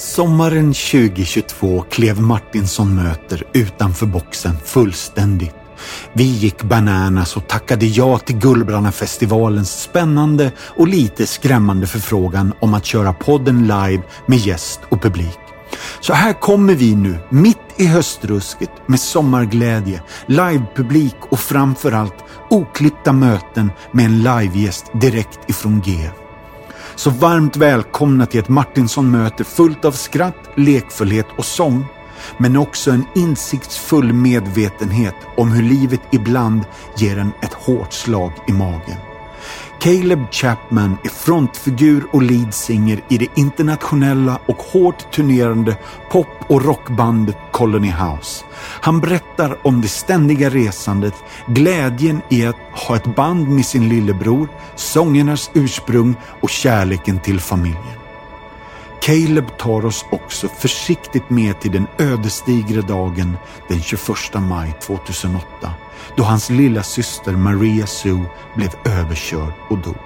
Sommaren 2022 klev Martinsson möter utanför boxen fullständigt. Vi gick bananas och tackade ja till Gullbrannafestivalens spännande och lite skrämmande förfrågan om att köra podden live med gäst och publik. Så här kommer vi nu, mitt i höstrusket med sommarglädje, livepublik och framförallt oklippta möten med en livegäst direkt ifrån GF. Så varmt välkomna till ett Martinsson-möte fullt av skratt, lekfullhet och sång. Men också en insiktsfull medvetenhet om hur livet ibland ger en ett hårt slag i magen. Caleb Chapman är frontfigur och leadsinger i det internationella och hårt turnerande pop och rockbandet Colony House. Han berättar om det ständiga resandet, glädjen i att ha ett band med sin lillebror, sångernas ursprung och kärleken till familjen. Caleb tar oss också försiktigt med till den ödesdigra dagen den 21 maj 2008 då hans lilla syster Maria Sue blev överkörd och dog.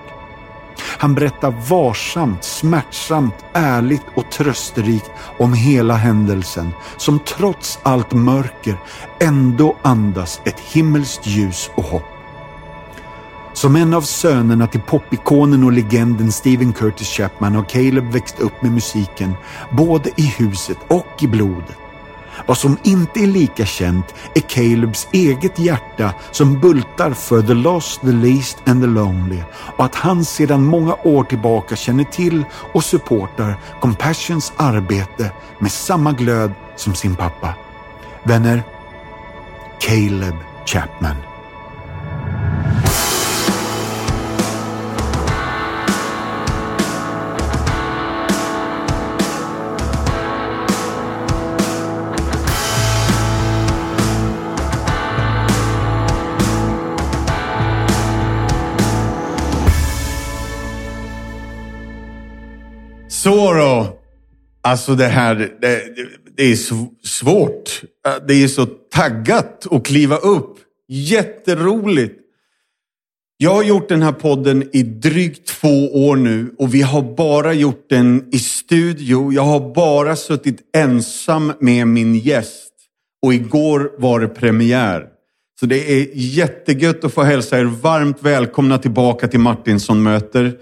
Han berättar varsamt, smärtsamt, ärligt och trösterikt om hela händelsen som trots allt mörker ändå andas ett himmelskt ljus och hopp. Som en av sönerna till popikonen och legenden Steven Curtis Chapman har Caleb växt upp med musiken både i huset och i blodet. Vad som inte är lika känt är Calebs eget hjärta som bultar för the lost, the least and the lonely och att han sedan många år tillbaka känner till och supportar Compassions arbete med samma glöd som sin pappa. Vänner, Caleb Chapman. Så då. Alltså det här, det, det är svårt. Äh, det är så taggat att kliva upp. Jätteroligt. Jag har gjort den här podden i drygt två år nu och vi har bara gjort den i studio. Jag har bara suttit ensam med min gäst och igår var det premiär. Så det är jättegött att få hälsa er varmt välkomna tillbaka till Martinsson möter.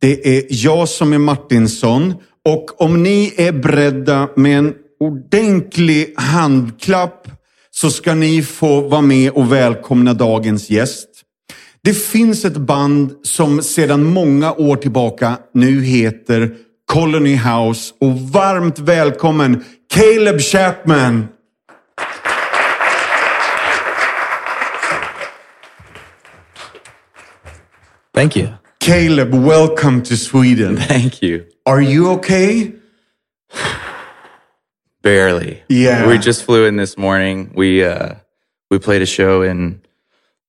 Det är jag som är Martinsson och om ni är beredda med en ordentlig handklapp så ska ni få vara med och välkomna dagens gäst. Det finns ett band som sedan många år tillbaka nu heter Colony House och varmt välkommen Caleb Chapman! Thank you. Caleb, welcome to Sweden. Thank you. Are you okay? Barely. Yeah. We just flew in this morning. We uh we played a show in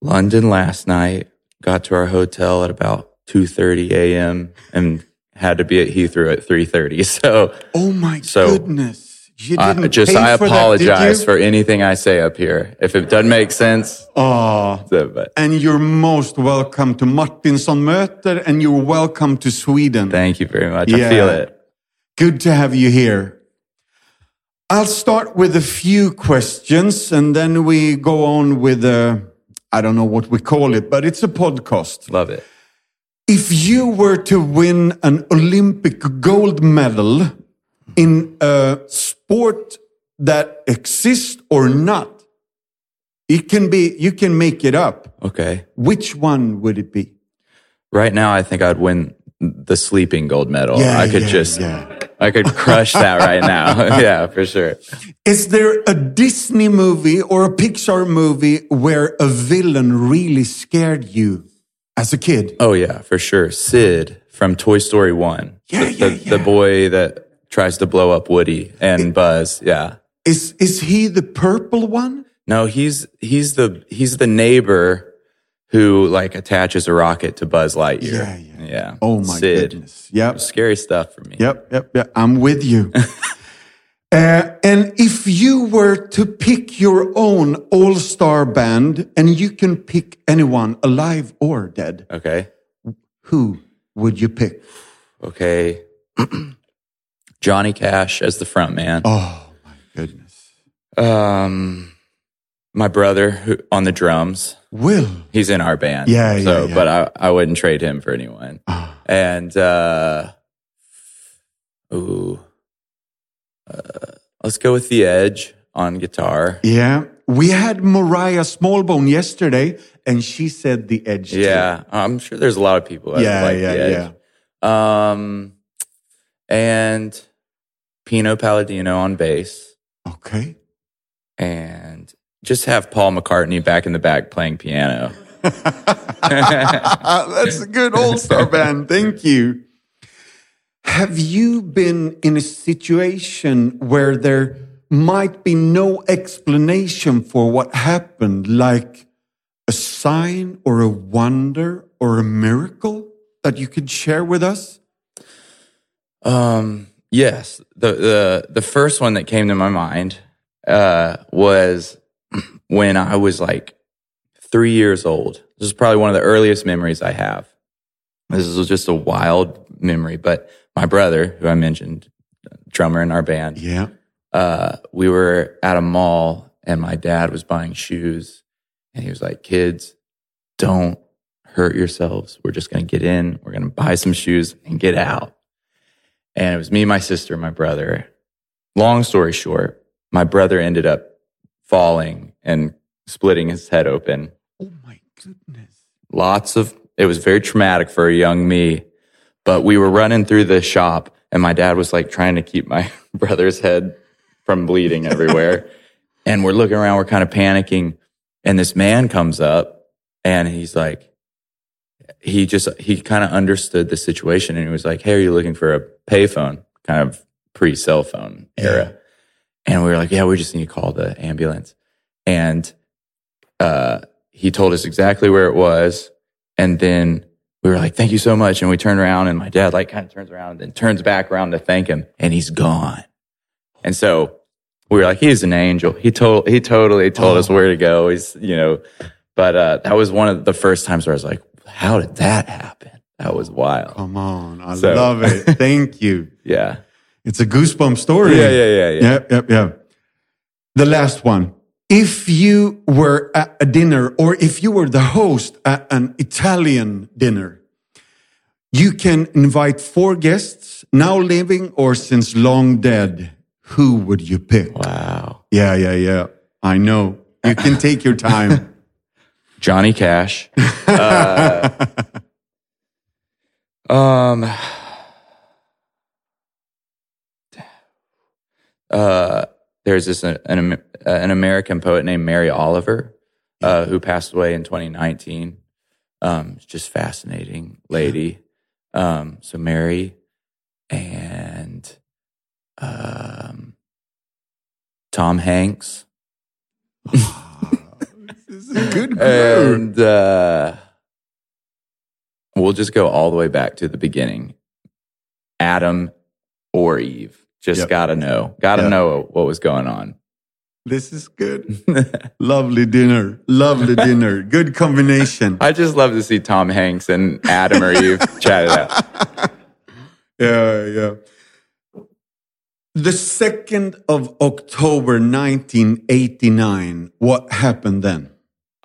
London last night. Got to our hotel at about 2:30 a.m. and had to be at Heathrow at 3:30. So Oh my So, goodness. You uh, didn't just pay I for that, apologize you? for anything I say up here. If it doesn't make sense, so, And you're most welcome to Martinsson Möter and you're welcome to Sweden. thank you very much. I feel it. Good to have you here. I'll start with a few questions and then we go on with a, I don't know what we call it, but it's a podcast. Love it. If you were to win an Olympic gold medal in a sport that exists or not, it can be, you can make it up. Okay. Which one would it be? Right now I think I'd win the sleeping gold medal. Yeah, I could yeah, just yeah. I could crush that right now. yeah, for sure. Is there a Disney movie or a Pixar movie where a villain really scared you as a kid? Oh yeah, for sure. Sid from Toy Story One. Yeah, the, yeah, the, the boy that tries to blow up Woody and Buzz. Yeah. Is is he the purple one? No, he's he's the he's the neighbor who like attaches a rocket to Buzz Lightyear. Yeah, yeah. Yeah. Oh my Sid. goodness. Yep. Scary stuff for me. Yep, yep, yep. I'm with you. uh, and if you were to pick your own all-star band and you can pick anyone alive or dead, Okay. who would you pick? Okay. Johnny Cash as the front man. Oh my goodness. Um, my brother who, on the drums. Will. He's in our band. Yeah, yeah, So, yeah. but I, I wouldn't trade him for anyone. Ah. And uh, ooh, uh, let's go with the Edge on guitar. Yeah. We had Moriah Smallbone yesterday and she said the edge. too. Yeah, I'm sure there's a lot of people. Yeah, yeah, the Edge. Um, and Pino Palladino on bass, Okay. and just have Paul McCartney back in the back playing piano. That's a good all star band. Thank you. Have you been in a situation where there might be no explanation for what happened, like a sign or a wonder or a miracle that you could share with us? Um, yes, the the the first one that came to my mind uh, was when I was like three years old. This is probably one of the earliest memories I have. This was just a wild memory, but my brother, who I mentioned, drummer in our band, Yeah. uh, we were at a mall and my dad was buying shoes and he was like, kids, don't hurt yourselves. We're just going to get in. We're going to buy some shoes and get out. And it was me, my sister, my brother. Long story short, my brother ended up falling and splitting his head open. Oh my goodness. Lots of, it was very traumatic for a young me, but we were running through the shop and my dad was like trying to keep my brother's head from bleeding everywhere. and we're looking around, we're kind of panicking. And this man comes up and he's like, he just, he kind of understood the situation and he was like, Hey, are you looking for a payphone? Kind of pre cell phone era. And we were like, Yeah, we just need to call the ambulance. And, uh, he told us exactly where it was. And then we were like, thank you so much. And we turned around and my dad like kind of turns around and then turns back around to thank him and he's gone. And so we were like, he's an angel. He told, he totally told us where to go. He's, you know, but, uh, that was one of the first times where I was like, how did that happen? That was wild. Come on. I So- love it. Thank you. Yeah. It's a goosebump story. Yeah. Yeah. Yeah. Yeah. Yep, yep, yep. The last one. If you were at a dinner or if you were the host at an Italian dinner, you can invite four guests, now living or since long dead. Who would you pick? Wow. Yeah, yeah, yeah. I know. You can take your time. Johnny Cash. Uh, um, uh, there's this uh, an, uh, an American poet named Mary Oliver, uh, who passed away in 2019. Um, just fascinating lady. Um, so Mary and um, Tom Hanks. good and uh, we'll just go all the way back to the beginning. Adam or Eve. Just Yep. gotta know. Gotta Yep. know what was going on. This is good. Lovely dinner. Lovely dinner. Good combination. I just love to see Tom Hanks and Adam or Eve chat it out. Yeah, yeah. The 2nd of October 1989, what happened then?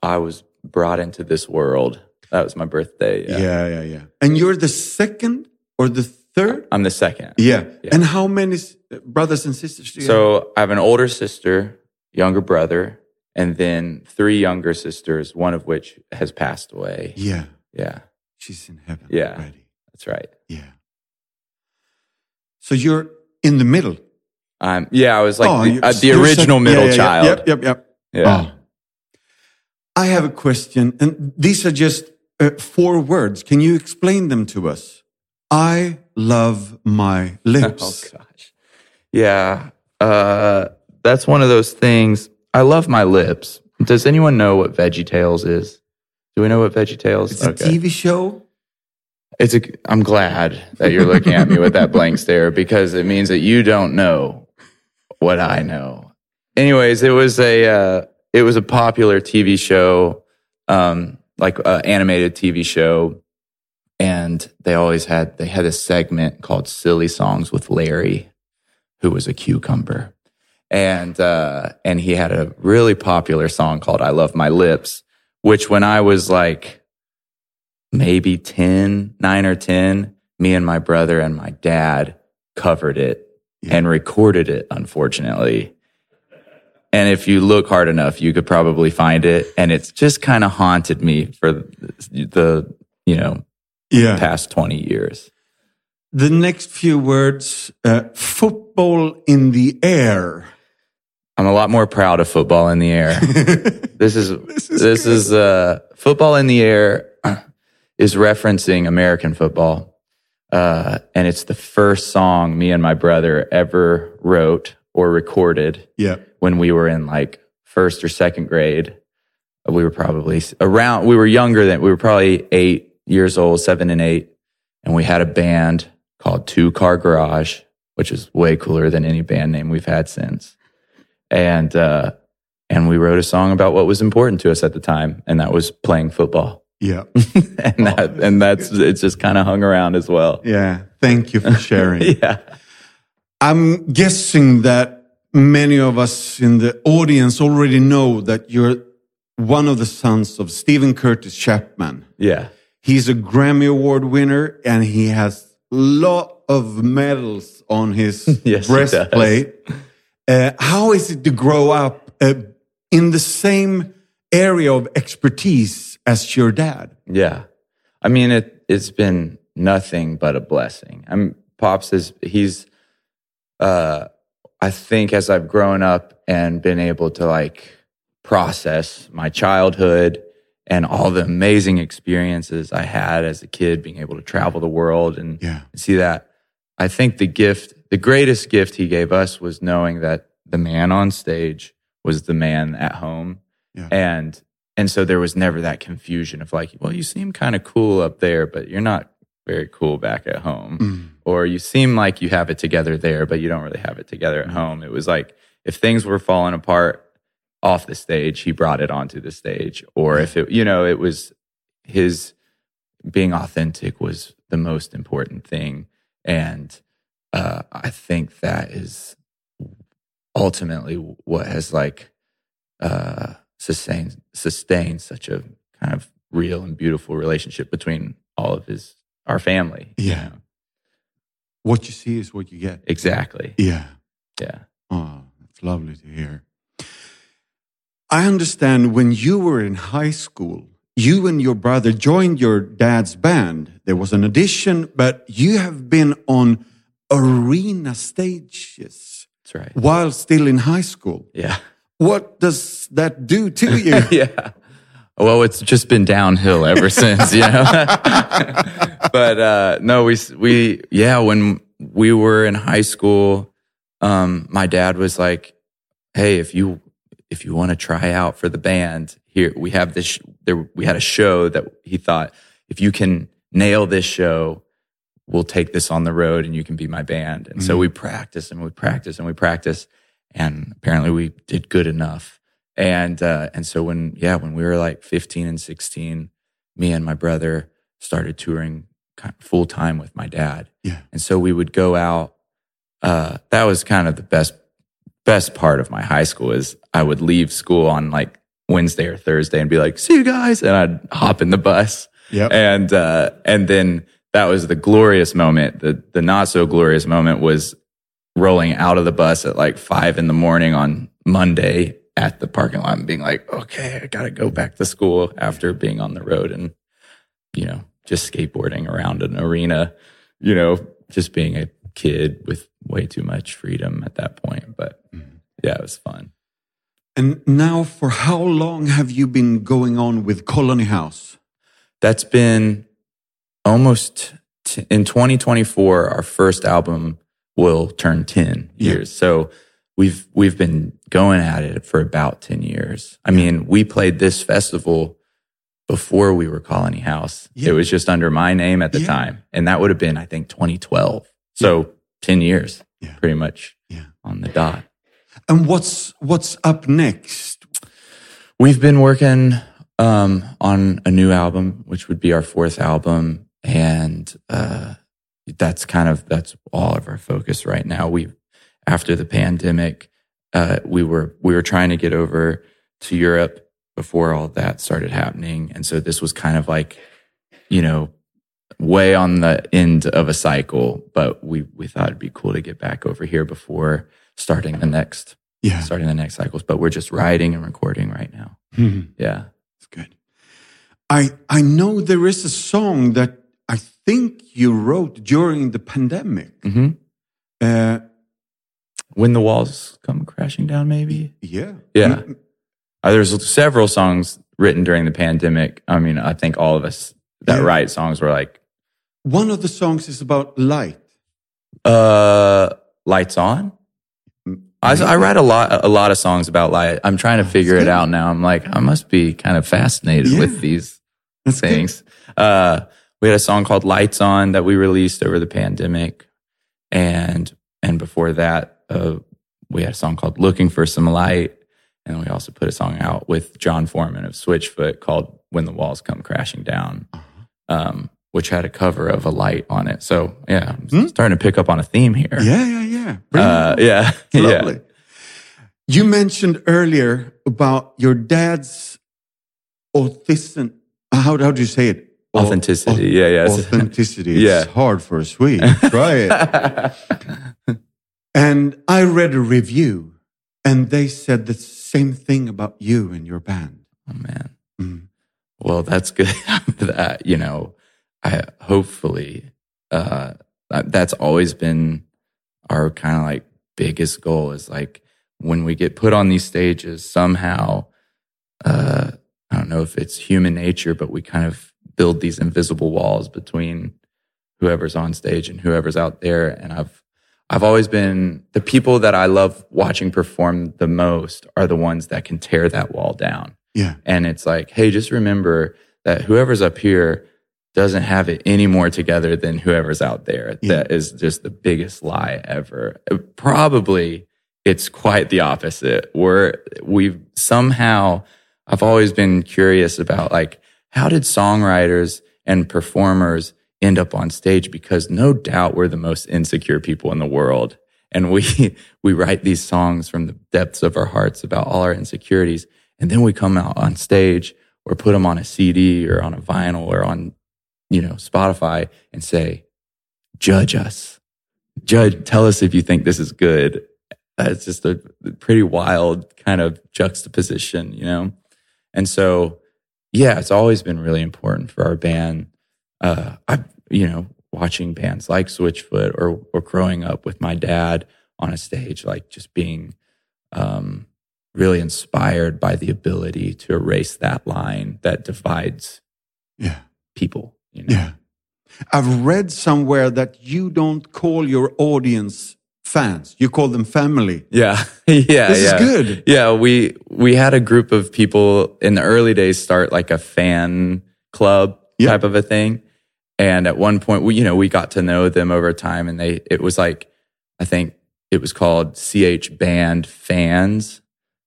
I was brought into this world. That was my birthday. Yeah. Yeah, yeah, yeah. And you're the second or the third? I'm the second. Yeah. Yeah. And how many brothers and sisters do you have? So I have an older sister, younger brother, and then three younger sisters, one of which has passed away. Yeah. Yeah, She's in heaven Yeah. already. that's right. Yeah. So you're in the middle. Um, yeah, I was like the, uh, the original middle yeah, yeah, child. Yep, yep, yep. Yeah. Oh. I have a question, and these are just uh, four words. Can you explain them to us? I love my lips. Oh gosh. Yeah. Uh, that's one of those things. I love my lips. Does anyone know what Veggie Tales is? Do we know what Veggie Tales? it's a TV show. It's a. I'm glad that you're looking at me with that blank stare because it means that you don't know what I know. Anyways, it was a. Uh, it was a popular TV show, um, like uh, animated TV show, and they always had they had a segment called "Silly Songs with Larry," who was a cucumber. And, uh, and he had a really popular song called I Love My Lips, which when I was like maybe 10, nine or 10, me and my brother and my dad covered it Yeah. and recorded it, unfortunately. And if you look hard enough, you could probably find it. And it's just kind of haunted me for the, you know, Yeah. past 20 years. The next few words uh, football in the air. I'm a lot more proud of football in the air. this is this is, uh, football in the air is referencing American football, uh, and it's the first song me and my brother ever wrote or recorded Yeah. When we were in like first or second grade. We were probably around. We were younger than we were probably eight years old, seven and eight, and we had a band called Two Car Garage, which is way cooler than any band name we've had since. And uh, and we wrote a song about what was important to us at the time, and that was playing football. Yeah. and that and that's it's just kind of hung around as well. Yeah. Thank you for sharing. Yeah. I'm guessing that many of us in the audience already know that you're one of the sons of Steven Curtis Chapman. Yeah. He's a Grammy Award winner and he has a lot of medals on his Yes, breastplate. Uh, how is it to grow up uh, in the same area of expertise as your dad? Yeah. I mean, it, it's been nothing but a blessing. I'm Pops is, he's, uh, I think as I've grown up and been able to like process my childhood and all the amazing experiences I had as a kid, being able to travel the world and Yeah. see that. I think the gift, the greatest gift he gave us was knowing that the man on stage was the man at home. Yeah. And, and so there was never that confusion of like, well, you seem kind of cool up there, but you're not very cool back at home. Mm. Or you seem like you have it together there, but you don't really have it together at home. It was like if things were falling apart off the stage, he brought it onto the stage. Or if it, you know, it was his being authentic was the most important thing. And uh, I think that is ultimately what has like uh, sustained sustained such a kind of real and beautiful relationship between all of his our family. you Yeah. know? What you see is what you get. exactly. Yeah. Yeah, Oh, that's lovely to hear. I understand when you were in high school, you and your brother joined your dad's band. There was an audition, but you have been on arena stages that's right. while still in high school. Yeah, What does that do to you? yeah. Well, it's just been downhill ever since, you know. but uh, no, we we yeah, when we were in high school, um, my dad was like, "Hey, if you if you want to try out for the band, here we have this. There we had a show that he thought if you can nail this show, we'll take this on the road and you can be my band." And so we practiced and we practiced and we practiced, and apparently we did good enough. And uh, and so when yeah, when we were like 15 and 16, me and my brother started touring full time with my dad. Yeah. And so we would go out. Uh, that was kind of the best best part of my high school is I would leave school on like Wednesday or Thursday and be like, "See you guys," and I'd hop in the bus. Yep. And uh, and then that was the glorious moment. The the not so glorious moment was rolling out of the bus at like five in the morning on Monday at the parking lot and being like, okay, I gotta go back to school after being on the road and you know just skateboarding around an arena. You know, just being a kid with way too much freedom at that point. But mm-hmm. yeah, it was fun. And now, for how long have you been going on with Colony House? That's been almost t- in 2024. Our first album will turn 10 Yeah. years. So we've we've been going at it for about 10 years. I mean, we played this festival before we were Colony House. Yeah. It was just under my name at the Yeah. time, and that would have been I think 2012. So 10 years, Yeah. pretty much Yeah. on the dot. And what's what's up next? We've been working um, on a new album, which would be our fourth album, and uh, that's kind of that's all of our focus right now. We, after the pandemic, uh, we were we were trying to get over to Europe before all that started happening, and so this was kind of like, you know, way on the end of a cycle. But we we thought it'd be cool to get back over here before starting the next Yeah. starting the next cycles. But we're just writing and recording right now. Mhm. Yeah. it's good. I I know there is a song that I think you wrote during the pandemic. hmm Uh, When the walls come crashing down, maybe. yeah. Yeah. Mm, Uh, there's several songs written during the pandemic. I mean, I think all of us that Yeah. write songs were like, One of the songs is about light. uh, lights on. I, I write a lot, a lot of songs about light. I'm trying to figure it out now. I'm like, I must be kind of fascinated Yeah. with these That's things. Uh, we had a song called Lights On that we released over the pandemic. And, and before that, uh, we had a song called Looking for Some Light. And we also put a song out with Jon Foreman of Switchfoot called When the Walls Come Crashing Down, um, which had a cover of a light on it. So yeah, I'm Hmm? starting to pick up on a theme here. Yeah, yeah, yeah. Uh, yeah. yeah. You mentioned earlier about your dad's autism. How, how do you say it? Au- Authenticity. Yeah, yeah. Authenticity. Yeah. It's hard for a Swede. Try it. And I read a review and they said the same thing about you and your band. oh man. Mm. Well, that's good. that you know, I hopefully uh, that's always been our kind of like biggest goal is like when we get put on these stages somehow. Uh, I don't know if it's human nature, but we kind of build these invisible walls between whoever's on stage and whoever's out there. And I've I've always been the people that I love watching perform the most are the ones that can tear that wall down. Yeah. And it's like, hey, just remember that whoever's up here doesn't have it any more together than whoever's out there. Yeah. That is just the biggest lie ever. Probably it's quite the opposite. We're, we've somehow, I've always been curious about like, how did songwriters and performers end up on stage? Because no doubt we're the most insecure people in the world. And we, we write these songs from the depths of our hearts about all our insecurities. And then we come out on stage or put them on a CD or on a vinyl or on, you know, Spotify and say, judge us. Judge, tell us if you think this is good. Uh, It's just a pretty wild kind of juxtaposition, you know? And so, yeah, it's always been really important for our band. Uh, I, you know, watching bands like Switchfoot or, or growing up with my dad on a stage, like just being, um, really inspired by the ability to erase that line that divides Yeah. people. You know? Yeah. I've read somewhere that you don't call your audience fans. You call them family. Yeah. yeah. This is good. Yeah. We, we had a group of people in the early days start like a fan club Yeah. type of a thing. And at one point, we, you know, we got to know them over time and they, it was like, I think it was called CH Band Fans.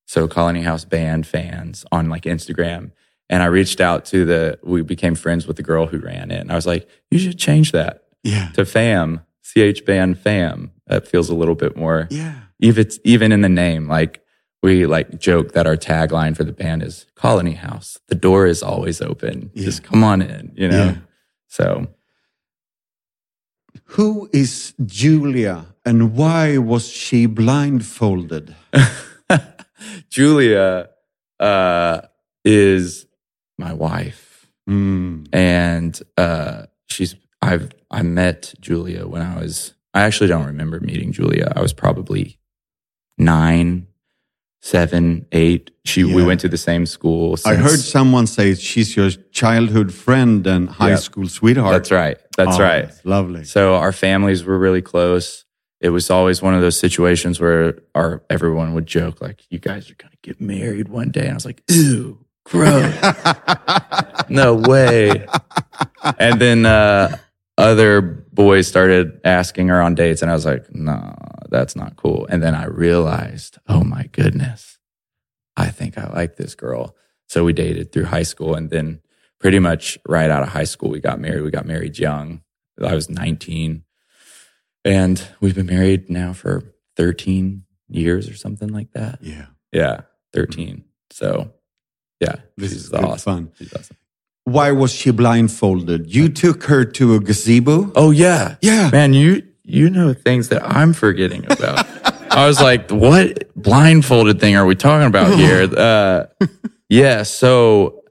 So Colony House Band Fans on like Instagram. And I reached out to the, we became friends with the girl who ran it. And I was like, you should change that Yeah. to fam, CH Band Fam. That feels a little bit more Yeah. even it's even in the name like we like joke that our tagline for the band is colony house the door is always open Yeah. just come on in you know Yeah. So Who is Julia and why was she blindfolded? julia uh is my wife Mm. and uh she's i've i met julia when i was i actually don't remember meeting julia i was probably nine seven eight she we went to the same school I heard someone say she's your childhood friend and high Yeah. school sweetheart. that's right that's Oh, right that's lovely. So our families were really close. It was always one of those situations where our everyone would joke like, "You guys are gonna get married one day," and I was like, "Ew, gross, no way." And then uh, other boys started asking her on dates, and I was like, "No, that's not cool." And then I realized, oh my goodness, I think I like this girl. So we dated through high school, and then pretty much right out of high school, we got married. We got married young. I was 19. And we've been married now for 13 years or something like that. Yeah. Yeah, 13. So, yeah, This is awesome. fun. Awesome. Why was she blindfolded? You took her to a gazebo? Oh yeah, Yeah. man. You you know things that I'm forgetting about. I was like, what blindfolded thing are we talking about here? Uh, yeah. So,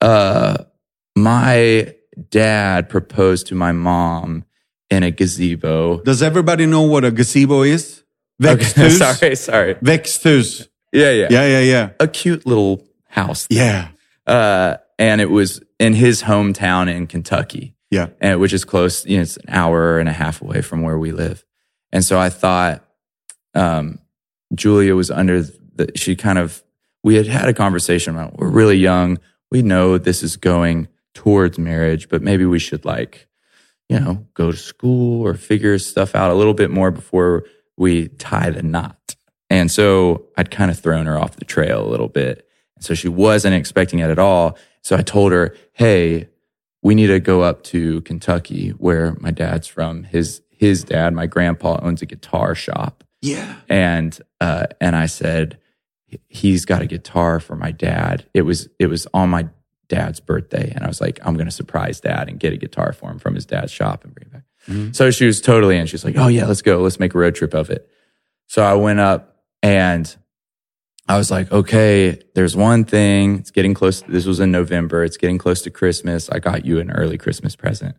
uh, my dad proposed to my mom in a gazebo. Does everybody know what a gazebo is? Okay, Växthus? sorry, sorry. Växthus. Yeah, yeah, Yeah, yeah, yeah. A cute little house. Yeah. Uh, and it was in his hometown in Kentucky. Yeah. and which is close. You know, it's an hour and a half away from where we live. And so I thought, um, Julia was under the, she kind of, we had had a conversation about, we're really young. We know this is going towards marriage, but maybe we should like, you know, go to school or figure stuff out a little bit more before we tie the knot. And so I'd kind of thrown her off the trail a little bit. So she wasn't expecting it at all. So I told her, Hey, we need to go up to Kentucky where my dad's from. His, his dad, my grandpa owns a guitar shop. Yeah. And, uh, and I said, he's got a guitar for my dad. It was, it was on my dad's birthday. And I was like, I'm going to surprise dad and get a guitar for him from his dad's shop and bring it back. So she was totally in. She's like, Oh yeah, let's go. Let's make a road trip of it. So I went up and I was like, okay, there's one thing. It's getting close. This was in November. It's getting close to Christmas. I got you an early Christmas present.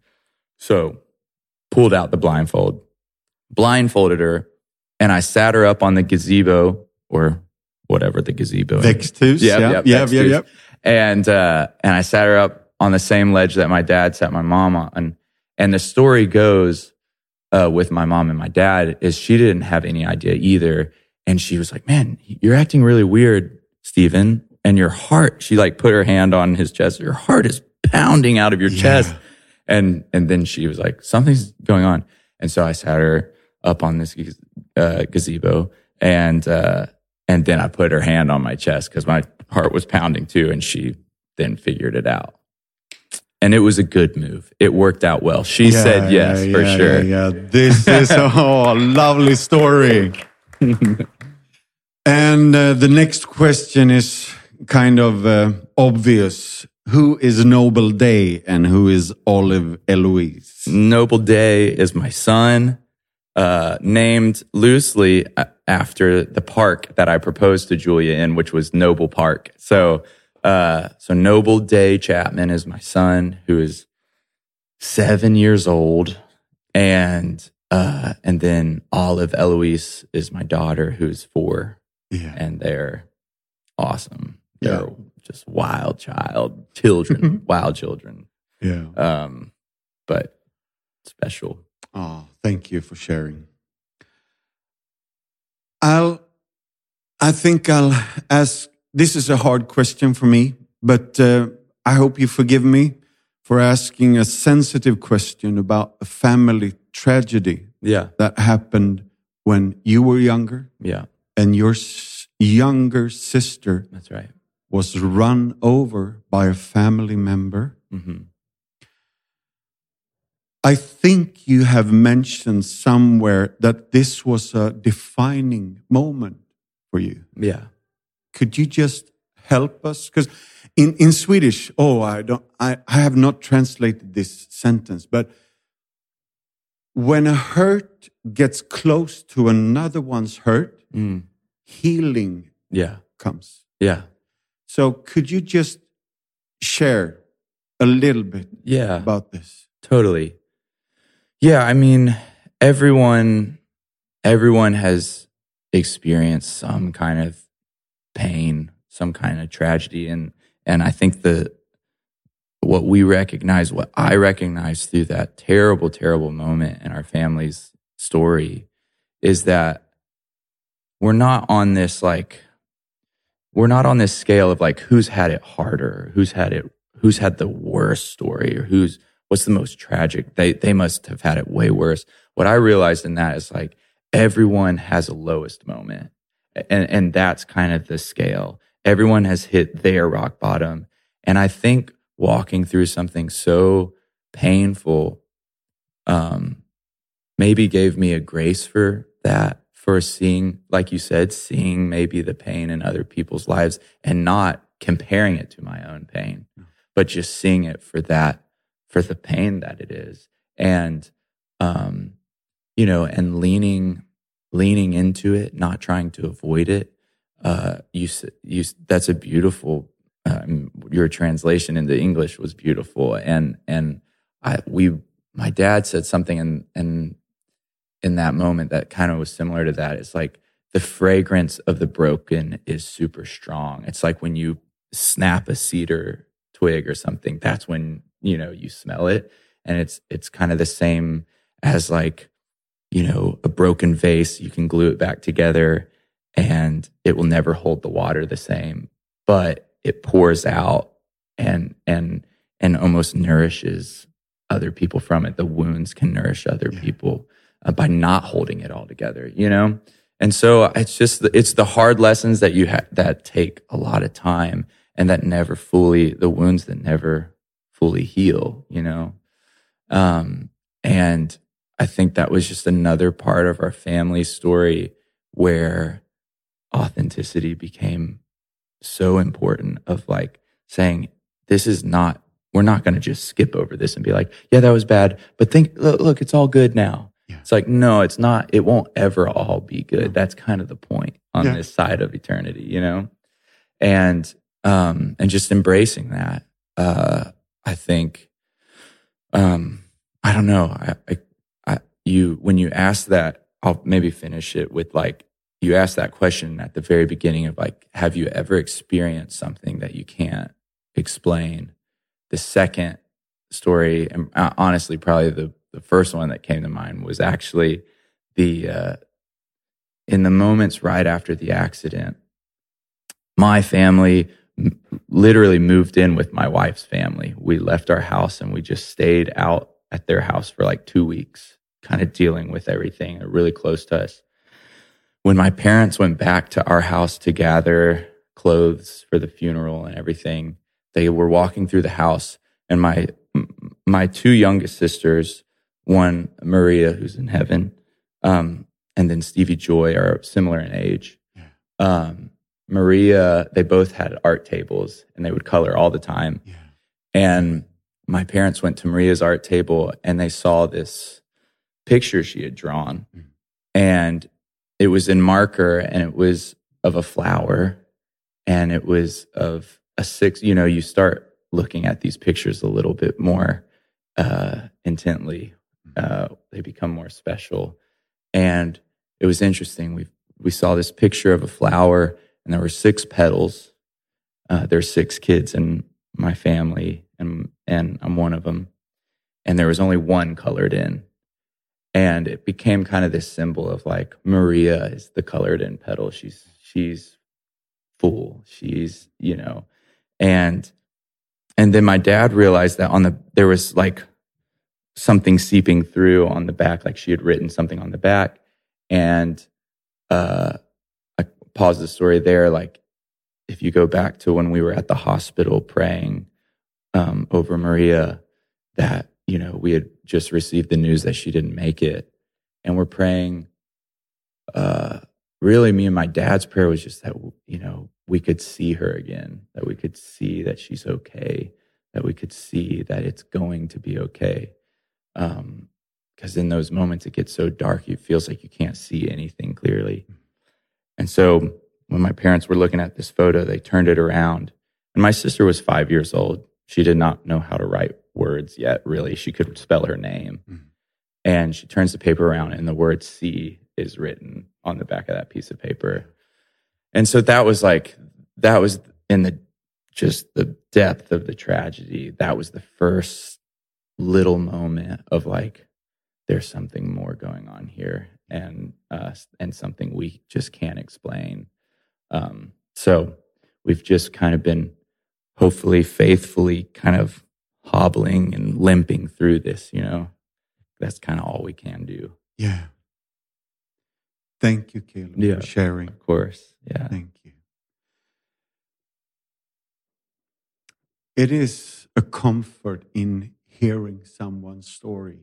So pulled out the blindfold, blindfolded her, and I sat her up on the gazebo or whatever the gazebo is. Växthus. Yep, yeah. yep, yeah, Vex yeah, yeah. And uh, and I sat her up on the same ledge that my dad sat my mom on. And the story goes uh, with my mom and my dad is she didn't have any idea either. And she was like, "Man, you're acting really weird, Steven." And your heart, she like put her hand on his chest. Your heart is pounding out of your chest. And and then she was like, "Something's going on." And so I sat her up on this uh, gazebo, and uh, and then I put her hand on my chest because my heart was pounding too, and she then figured it out. And it was a good move. It worked out well. She Yeah, said yes yeah, for yeah, sure. Yeah, yeah. This is oh, a lovely story. and uh, the next question is kind of uh, obvious. Who is Noble Day and who is Olive Eloise? Noble Day is my son, uh, named loosely after the park that I proposed to Julia in, which was Noble Park. So, uh, so Noble Day Chapman is my son, who is seven years old, and uh, and then Olive Eloise is my daughter, who's four, Yeah. and they're awesome. They're just wild child children, wild children. Yeah. Um, but special. Oh, thank you for sharing. I'll, I think I'll ask. This is a hard question for me, but uh, I hope you forgive me for asking a sensitive question about a family tragedy Yeah. that happened when you were younger Yeah. And your younger sister That's right. was run over by a family member. hmm I think you have mentioned somewhere that this was a defining moment for you. Yeah. Could you just help us? Because in, in Swedish, oh, I don't, I, I have not translated this sentence, but when a hurt gets close to another one's hurt, Mm. Healing Yeah. comes. Yeah. So could you just share a little bit Yeah. about this? Totally. Yeah. I mean, everyone, everyone has experienced some kind of pain, some kind of tragedy. And, and I think the, what we recognize, what I recognize through that terrible, terrible moment in our family's story is that we're not on this like, we're not on this scale of like who's had it harder, who's had it, who's had the worst story, or who's what's the most tragic. They they must have had it way worse. What I realized in that is like everyone has a lowest moment, and and that's kind of the scale. Everyone has hit their rock bottom, and I think walking through something so painful, um, maybe gave me a grace for that for seeing, like you said, seeing maybe the pain in other people's lives and not comparing it to my own pain, but just seeing it for that, for the pain that it is. And, um, you know, and leaning, leaning into it, not trying to avoid it. Uh, you, you, that's a beautiful, um, your translation into English was beautiful. And, and I, we, my dad said something and, and in that moment that kind of was similar to that. It's like the fragrance of the broken is super strong. It's like when you snap a cedar twig or something, that's when, you know, you smell it. And it's it's kind of the same as like, you know, a broken vase, you can glue it back together and it will never hold the water the same, but it pours out and and and almost nourishes other people from it. The wounds can nourish other yeah. people uh, by not holding it all together, you know? And so it's just, it's the hard lessons that you ha- that take a lot of time and that never fully, the wounds that never fully heal, you know? Um, and I think that was just another part of our family story where authenticity became so important of like saying, this is not, we're not going to just skip over this and be like, yeah, that was bad, but think, look, look it's all good now. Yeah. It's like, no, it's not, it won't ever all be good. That's kind of the point on yeah. this side of eternity, you know? And, um, and just embracing that, uh, I think, um, I don't know. I, I, I, you, when you ask that, I'll maybe finish it with like, you asked that question at the very beginning of like, have you ever experienced something that you can't explain? The second story, and uh, honestly, probably the the first one that came to mind was actually the uh, in the moments right after the accident. My family literally moved in with my wife's family. We left our house and we just stayed out at their house for like two weeks, kind of dealing with everything. Really close to us. When my parents went back to our house to gather clothes for the funeral and everything, they were walking through the house, and my my two youngest sisters one Maria, who's in heaven, um, and then Stevey Joy are similar in age. Yeah. Um, Maria, they both had art tables and they would color all the time. Yeah. And my parents went to Maria's art table and they saw this picture she had drawn. Mm. And it was in marker and it was of a flower and it was of a six, you know, you start looking at these pictures a little bit more uh, intently uh, they become more special. And it was interesting. We we saw this picture of a flower, and there were six petals. Uh, there's six kids in my family, and and I'm one of them. And there was only one colored in, and it became kind of this symbol of like Maria is the colored in petal. She's she's full. She's you know, and and then my dad realized that on the there was like something seeping through on the back, like she had written something on the back. And uh, I pause the story there. Like, if you go back to when we were at the hospital praying um, over Maria, that, you know, we had just received the news that she didn't make it. And we're praying. Uh, really, me and my dad's prayer was just that, you know, we could see her again, that we could see that she's okay, that we could see that it's going to be okay because um, in those moments it gets so dark, it feels like you can't see anything clearly. And so when my parents were looking at this photo, they turned it around, and my sister was five years old. She did not know how to write words yet, really. She could spell her name. Mm-hmm. And she turns the paper around, and the word See is written on the back of that piece of paper. And so that was like, that was in the just the depth of the tragedy. That was the first little moment of like there's something more going on here and uh, and something we just can't explain. Um, so we've just kind of been hopefully faithfully kind of hobbling and limping through this you know? That's kind of all we can do. Yeah. Thank you caleb yeah, for sharing. of course. Yeah. Thank you. It is a comfort in hearing someone's story,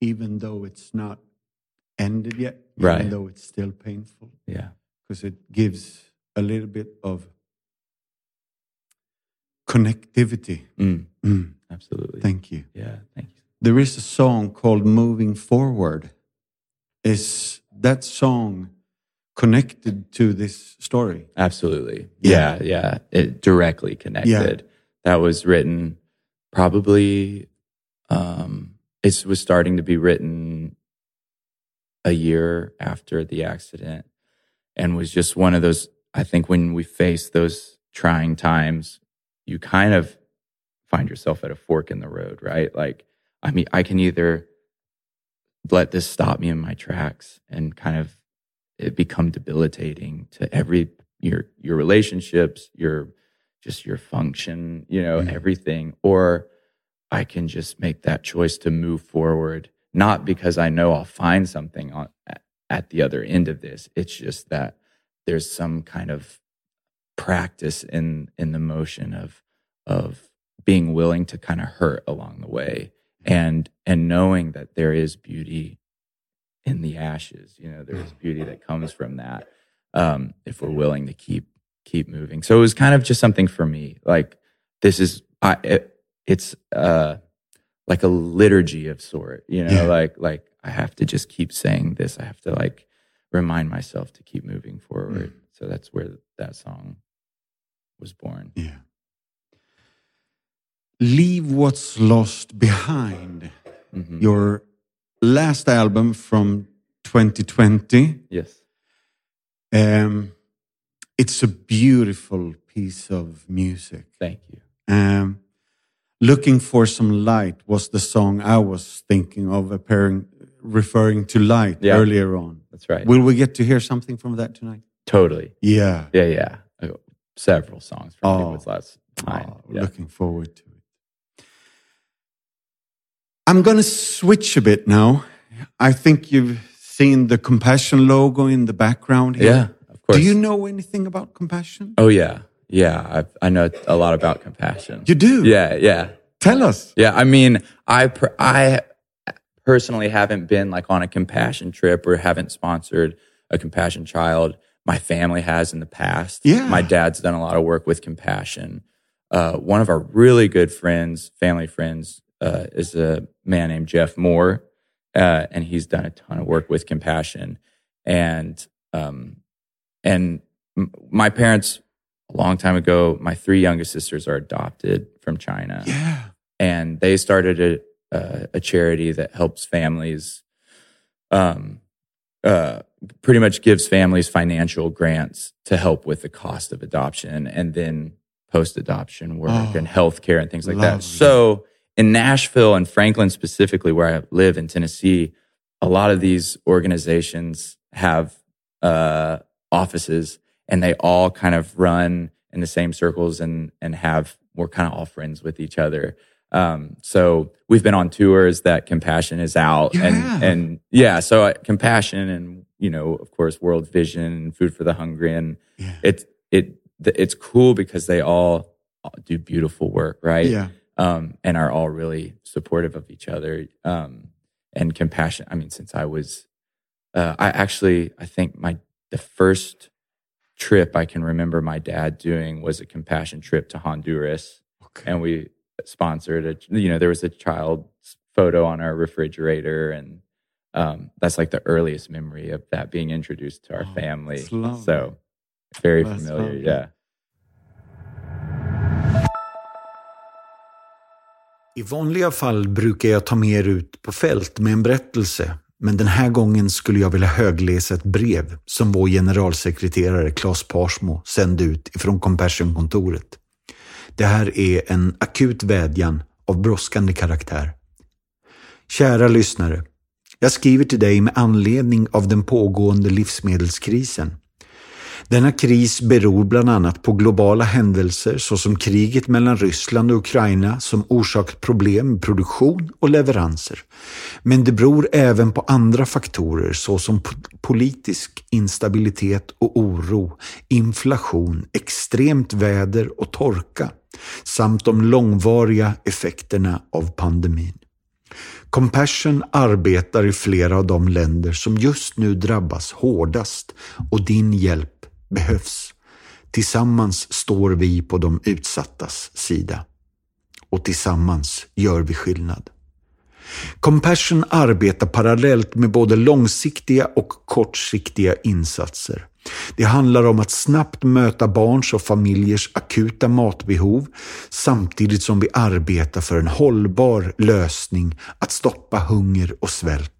even though it's not ended yet, Right. even though it's still painful, Yeah. because it gives a little bit of connectivity. Mm, Mm, absolutely. thank you. yeah. Thank you. There is a song called "Moving Forward." Is that song connected to this story? Absolutely. Yeah. Yeah. Yeah. It directly connected. Yeah. That was written probably, um, it was starting to be written a year after the accident and was just one of those, I think when we face those trying times, you kind of find yourself at a fork in the road, right? Like, I mean, I can either let this stop me in my tracks and kind of it become debilitating to every your your relationships, your just your function, you know, Mm. everything. Or I can just make that choice to move forward, not because I know I'll find something on at, the other end of this. It's just that there's some kind of practice in in the motion of of being willing to kind of hurt along the way and and knowing that there is beauty in the ashes you know there's beauty that comes from that um if we're willing to keep keep moving so it was kind of just something for me like this is i it's uh like a liturgy of sort you know Yeah. like like i have to just keep saying this i have to like remind myself to keep moving forward so that's where that song was born Yeah. Leave What's Lost Behind, Mhm. your last album from 2020. yes Um, it's a beautiful piece of music. thank you Um, Looking for Some Light was the song I was thinking of appearing, referring to light Yeah. earlier on. that's right Will we get to hear something from that tonight? totally Yeah. Yeah, yeah. Several songs from Oh. People's Last Time. Oh, yeah. Looking forward to it. I'm going to switch a bit now. I think you've seen the Compassion logo in the background here. yeah, of course. Do you know anything about Compassion? Oh, yeah. Yeah. I, I know a lot about compassion. You do? Yeah, yeah. Tell us. Yeah. I mean, I, per, I personally haven't been like on a compassion trip or haven't sponsored a compassion child. My family has in the past. Yeah. My dad's done a lot of work with compassion. Uh, one of our really good friends, family friends, uh, is a man named Jeff Moore. Uh, and he's done a ton of work with compassion. And, um, and m- my parents, a long time ago, my three youngest sisters are adopted from China Yeah. and they started a, a, a charity that helps families, um, uh, pretty much gives families financial grants to help with the cost of adoption and then post adoption work Oh, and healthcare and things like lovely. that. So in Nashville and Franklin specifically, where I live in Tennessee, a lot of these organizations have uh, offices and they all kind of run in the same circles and and have we're kind of all friends with each other. Um, so we've been on tours that Compassion is out Yeah. and and yeah, so uh, Compassion and you know of course World Vision and Food for the Hungry and Yeah. it's it it's cool because they all do beautiful work, right? Yeah. um, and are all really supportive of each other um, and compassion. I mean, since I was, uh, I actually, I think my the first trip I can remember my dad doing was a compassion trip to Honduras, Okay. and we sponsored a. You know, there was a child's photo on our refrigerator, and um, that's like the earliest memory of that being introduced to our Oh, family. So very That's familiar, lovely. yeah. I vanliga fall brukar jag ta med er ut på fält med en berättelse, men den här gången skulle jag vilja högläsa ett brev som vår generalsekreterare Claes Parsmo sände ut ifrån Compassion-kontoret. Det här är en akut vädjan av brådskande karaktär. Kära lyssnare. Jag skriver till dig med anledning av den pågående livsmedelskrisen. Denna kris beror bland annat på globala händelser såsom kriget mellan Ryssland och Ukraina som orsakat problem med produktion och leveranser. Men det beror även på andra faktorer såsom politisk instabilitet och oro, inflation, extremt väder och torka samt de långvariga effekterna av pandemin. Compassion arbetar i flera av de länder som just nu drabbas hårdast och din hjälp behövs. Tillsammans står vi på de utsattas sida. Och tillsammans gör vi skillnad. Compassion arbetar parallellt med både långsiktiga och kortsiktiga insatser. Det handlar om att snabbt möta barns och familjers akuta matbehov samtidigt som vi arbetar för en hållbar lösning att stoppa hunger och svält.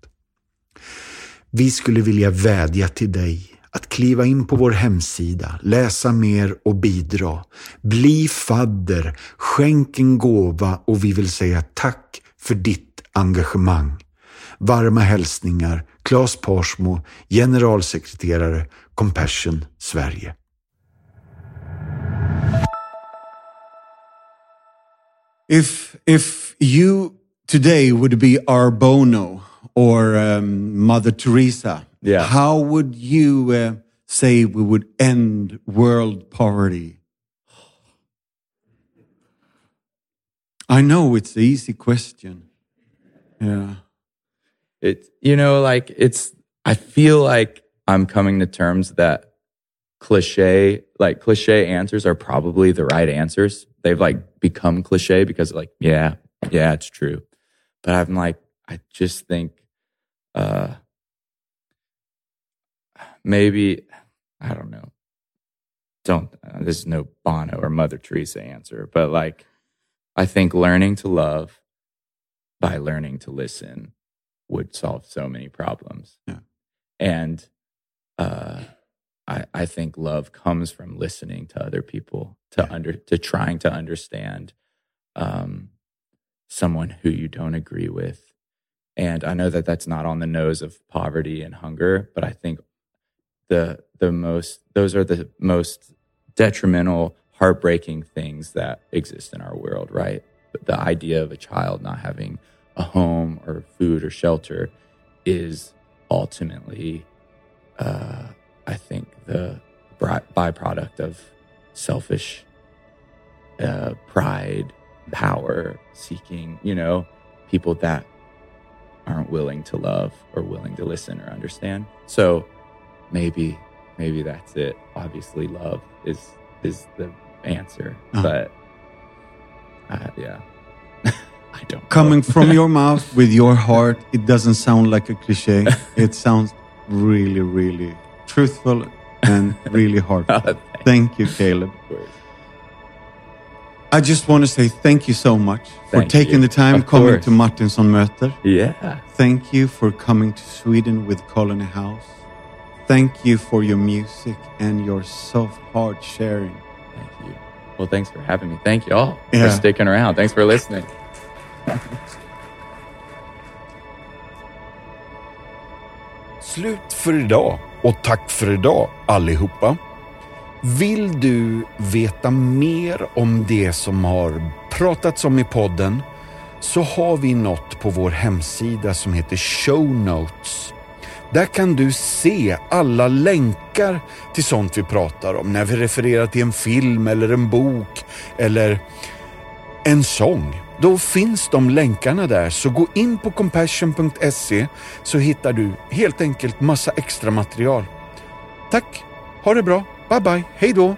Vi skulle vilja vädja till dig att kliva in på vår hemsida, läsa mer och bidra. Bli fadder, skänk en gåva och vi vill säga tack för ditt engagemang. Varma hälsningar Claes Parsmo, generalsekreterare Compassion Sverige. If, if you today would be our Bono or um, Mother Teresa, Yeah. how would you uh, say we would end world poverty? I know it's an easy question. Yeah. It, you know, like it's, I feel like I'm coming to terms that cliche, like cliche answers are probably the right answers. They've like become cliche because like, yeah, yeah, it's true. But I'm like, I just think, uh, maybe, I don't know. Don't, uh, this is no Bono or Mother Teresa answer, but like, I think learning to love by learning to listen would solve so many problems. Yeah. And uh, I, I think love comes from listening to other people, to Yeah. under to trying to understand um, someone who you don't agree with. And I know that that's not on the nose of poverty and hunger, but I think the the most those are the most detrimental, heartbreaking things that exist in our world, right? The idea of a child not having a home or food or shelter is ultimately, uh, I think, the byproduct of selfish uh, pride, power seeking, you know, people that aren't willing to love or willing to listen or understand. So maybe, maybe that's it. Obviously, love is is the answer, Uh-huh. but uh, yeah, I don't. Coming from your mouth with your heart, it doesn't sound like a cliche. It sounds really, really truthful and really heartfelt. Thank Thank you, Caleb. You. I just want to say thank you so much for taking you. the time Of coming course. to Martinsson Möter. Yeah. Thank you for coming to Sweden with Colony House. Thank you for your music and your soft heart sharing. Thank you. Well, thanks for having me. Thank you all Yeah. for sticking around. Thanks for listening. Slut för idag och tack för idag allihopa. Vill du veta mer om det som har pratats om i podden så har vi något på vår hemsida som heter Show Notes. Där kan du se alla länkar till sånt vi pratar om när vi refererar till en film eller en bok eller en sång. Då finns de länkarna där, så gå in på compassion.se så hittar du helt enkelt massa extra material. Tack, ha det bra, bye bye, hej då!